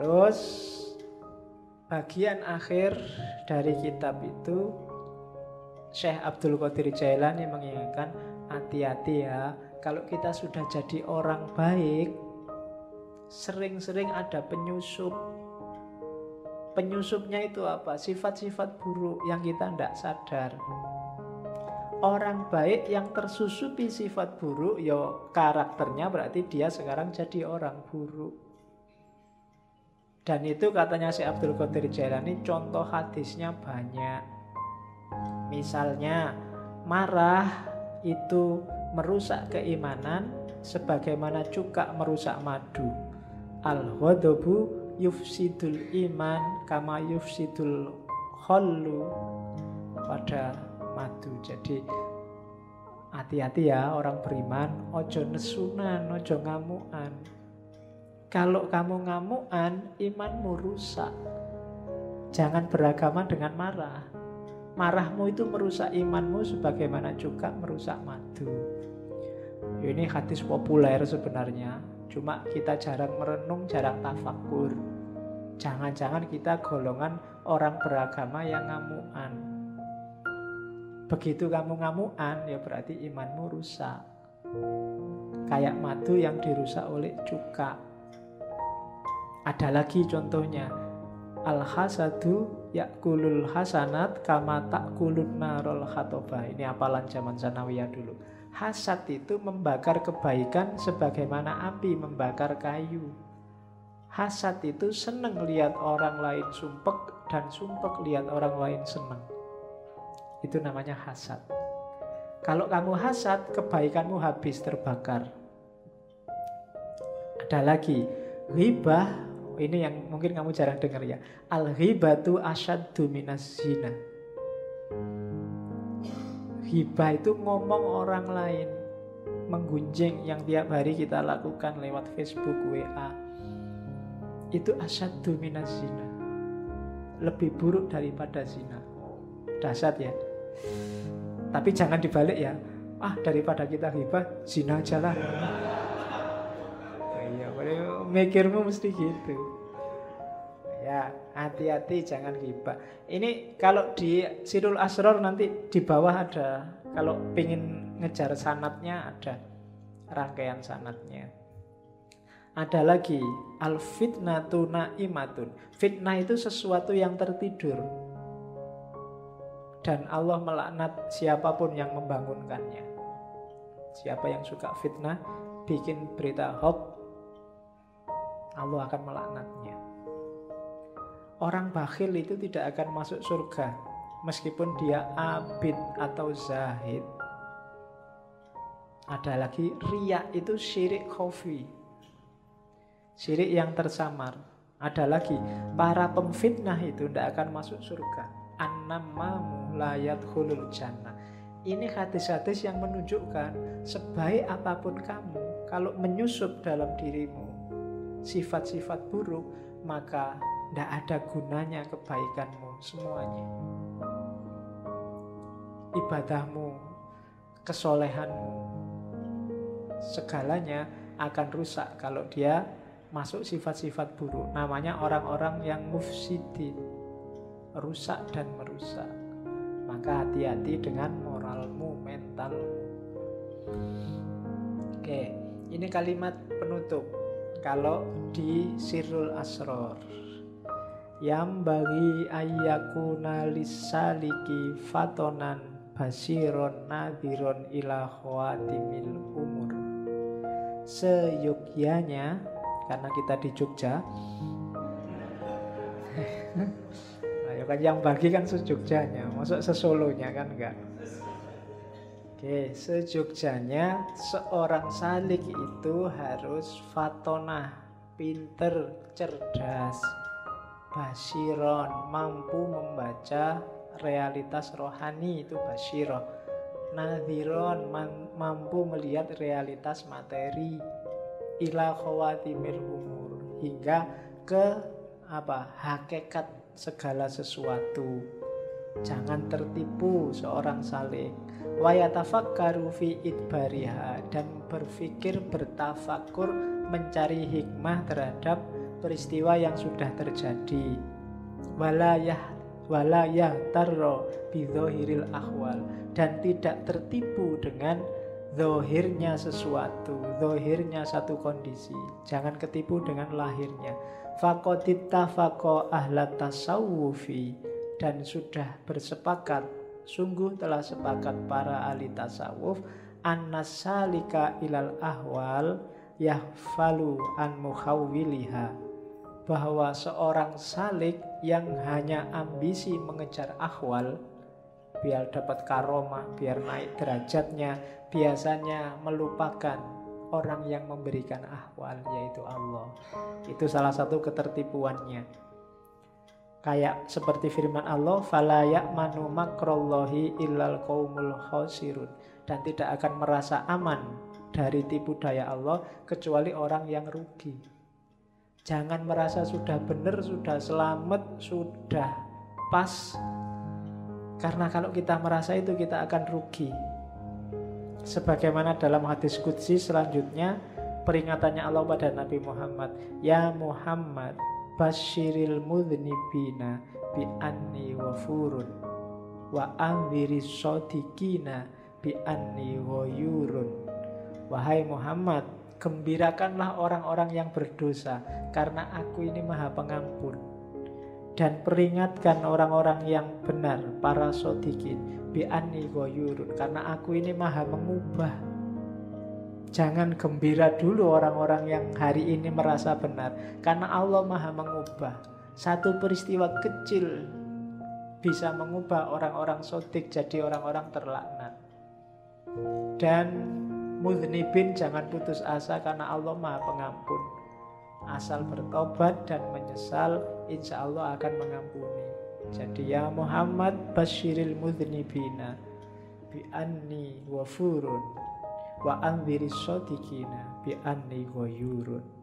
Terus bagian akhir dari kitab itu Syekh Abdul Qadir Jailani mengingatkan hati-hati ya kalau kita sudah jadi orang baik sering-sering ada penyusup. Penyusupnya itu apa? Sifat-sifat buruk yang kita tidak sadar. Orang baik yang tersusupi sifat buruk ya karakternya berarti dia sekarang jadi orang buruk dan itu katanya si Abdul Qadir Jailani contoh hadisnya banyak Misalnya, marah itu merusak keimanan sebagaimana cuka merusak madu. Al-ghadabu yufsidul iman kama yufsidul khallu pada madu. Jadi hati-hati ya orang beriman, ojo nesunan, ojo ngamuan. Kalau kamu ngamuan, imanmu rusak. Jangan beragama dengan marah. Marahmu itu merusak imanmu sebagaimana juga merusak madu. Ini hadis populer sebenarnya. Cuma kita jarang merenung, jarang tafakur. Jangan-jangan kita golongan orang beragama yang ngamuan. Begitu kamu ngamuan, ya berarti imanmu rusak. Kayak madu yang dirusak oleh cuka. Ada lagi contohnya, al hasadu yakulul hasanat kama takulun narol khatoba ini apalan zaman sanawiyah dulu. Hasad itu membakar kebaikan sebagaimana api membakar kayu. Hasad itu seneng lihat orang lain sumpek dan sumpek lihat orang lain seneng. Itu namanya hasad. Kalau kamu hasad kebaikanmu habis terbakar. Ada lagi ribah ini yang mungkin kamu jarang dengar ya. Al-ghibatu asyaddu minas zina. Hibah itu ngomong orang lain. Menggunjing yang tiap hari kita lakukan lewat Facebook, WA. Itu asyaddu minas zina. Lebih buruk daripada zina. Dasar ya. Tapi jangan dibalik ya. Ah daripada kita hibah, zina aja lah mikirmu mesti gitu. Hati-hati jangan hibah. Ini kalau di Sirul Asror nanti di bawah ada. Kalau pingin ngejar sanatnya ada rangkaian sanatnya. Ada lagi al fitnatu naimatun. Fitnah itu sesuatu yang tertidur. Dan Allah melaknat siapa pun yang membangunkannya. Siapa yang suka fitnah, bikin berita hoax, Allah akan melaknatnya. Orang bakhil itu tidak akan masuk surga meskipun dia abid atau zahid. Ada lagi riak itu syirik khafi. Syirik yang tersamar. Ada lagi para pemfitnah itu tidak akan masuk surga. Annamamu layat hulul jannah. Ini hadis-hadis yang menunjukkan sebaik apa pun kamu, kalau menyusup dalam dirimu sifat-sifat buruk, maka tidak ada gunanya kebaikanmu semuanya. Ibadahmu, kesolehanmu, segalanya akan rusak kalau dia masuk sifat-sifat buruk. Namanya orang-orang yang mufsidin, rusak dan merusak. Maka hati-hati dengan moralmu, mentalmu. Oke, ini kalimat penutup kalau di Sirul Asror yang bagi ayyakuna lisaliki fatonan basiron nadiron ila khawatimil umur. Seyogyanya karena kita di Jogja. Ayo kan yang bagi kan sejogjanya. Masuk sesolonya kan enggak? Oke, sejogjanya seorang salik itu harus fatonah, pinter, cerdas, basiron, mampu membaca realitas rohani itu basiroh. Nadhiron mampu melihat realitas materi ila khawatimil umur hingga ke apa hakikat segala sesuatu. Jangan tertipu seorang salik wayatafakkaru fi idbariha dan berpikir bertafakur mencari hikmah terhadap peristiwa yang sudah terjadi. Walayah walayah tarro bidhohiril ahwal. Dan tidak tertipu dengan zohirnya sesuatu zohirnya satu kondisi. Jangan ketipu dengan lahirnya. Fakodita fako ahlat tasawufi. Dan sudah bersepakat sungguh telah sepakat para ahli tasawuf annasalika ilal ahwal yahfalu an muhawwiliha bahwa seorang salik yang hanya ambisi mengejar ahwal biar dapat karomah, biar naik derajatnya, biasanya melupakan orang yang memberikan ahwal yaitu Allah. Itu salah satu ketertipuannya. Kayak seperti firman Allah, "Fala ya'manu makrallahi illal qaumul khasirun." Dan tidak akan merasa aman dari tipu daya Allah kecuali orang yang rugi. Jangan merasa sudah benar, sudah selamat, sudah pas. Karena kalau kita merasa itu kita akan rugi. Sebagaimana dalam hadis Qudsi selanjutnya peringatannya Allah pada Nabi Muhammad, "Ya Muhammad, basyiril mudhnibina bi anni wafurun wa anziri sodikina bi anni wayurun." Wahai Muhammad, Gembirakanlah orang-orang yang berdosa Karena aku ini maha pengampun. Dan peringatkan orang-orang yang benar Para sodikin Bi'ani goyurun Karena aku ini maha mengubah. Jangan gembira dulu orang-orang yang hari ini merasa benar Karena Allah maha mengubah. Satu peristiwa kecil Bisa mengubah orang-orang sodik Jadi orang-orang terlaknat. Dan Mudhnibin jangan putus asa karena Allah maha pengampun. Asal bertobat dan menyesal, insya Allah akan mengampuni. Jadi ya Muhammad basyiril mudhnibina bi anni wafurun wa anziri sodikina bi anni goyurun.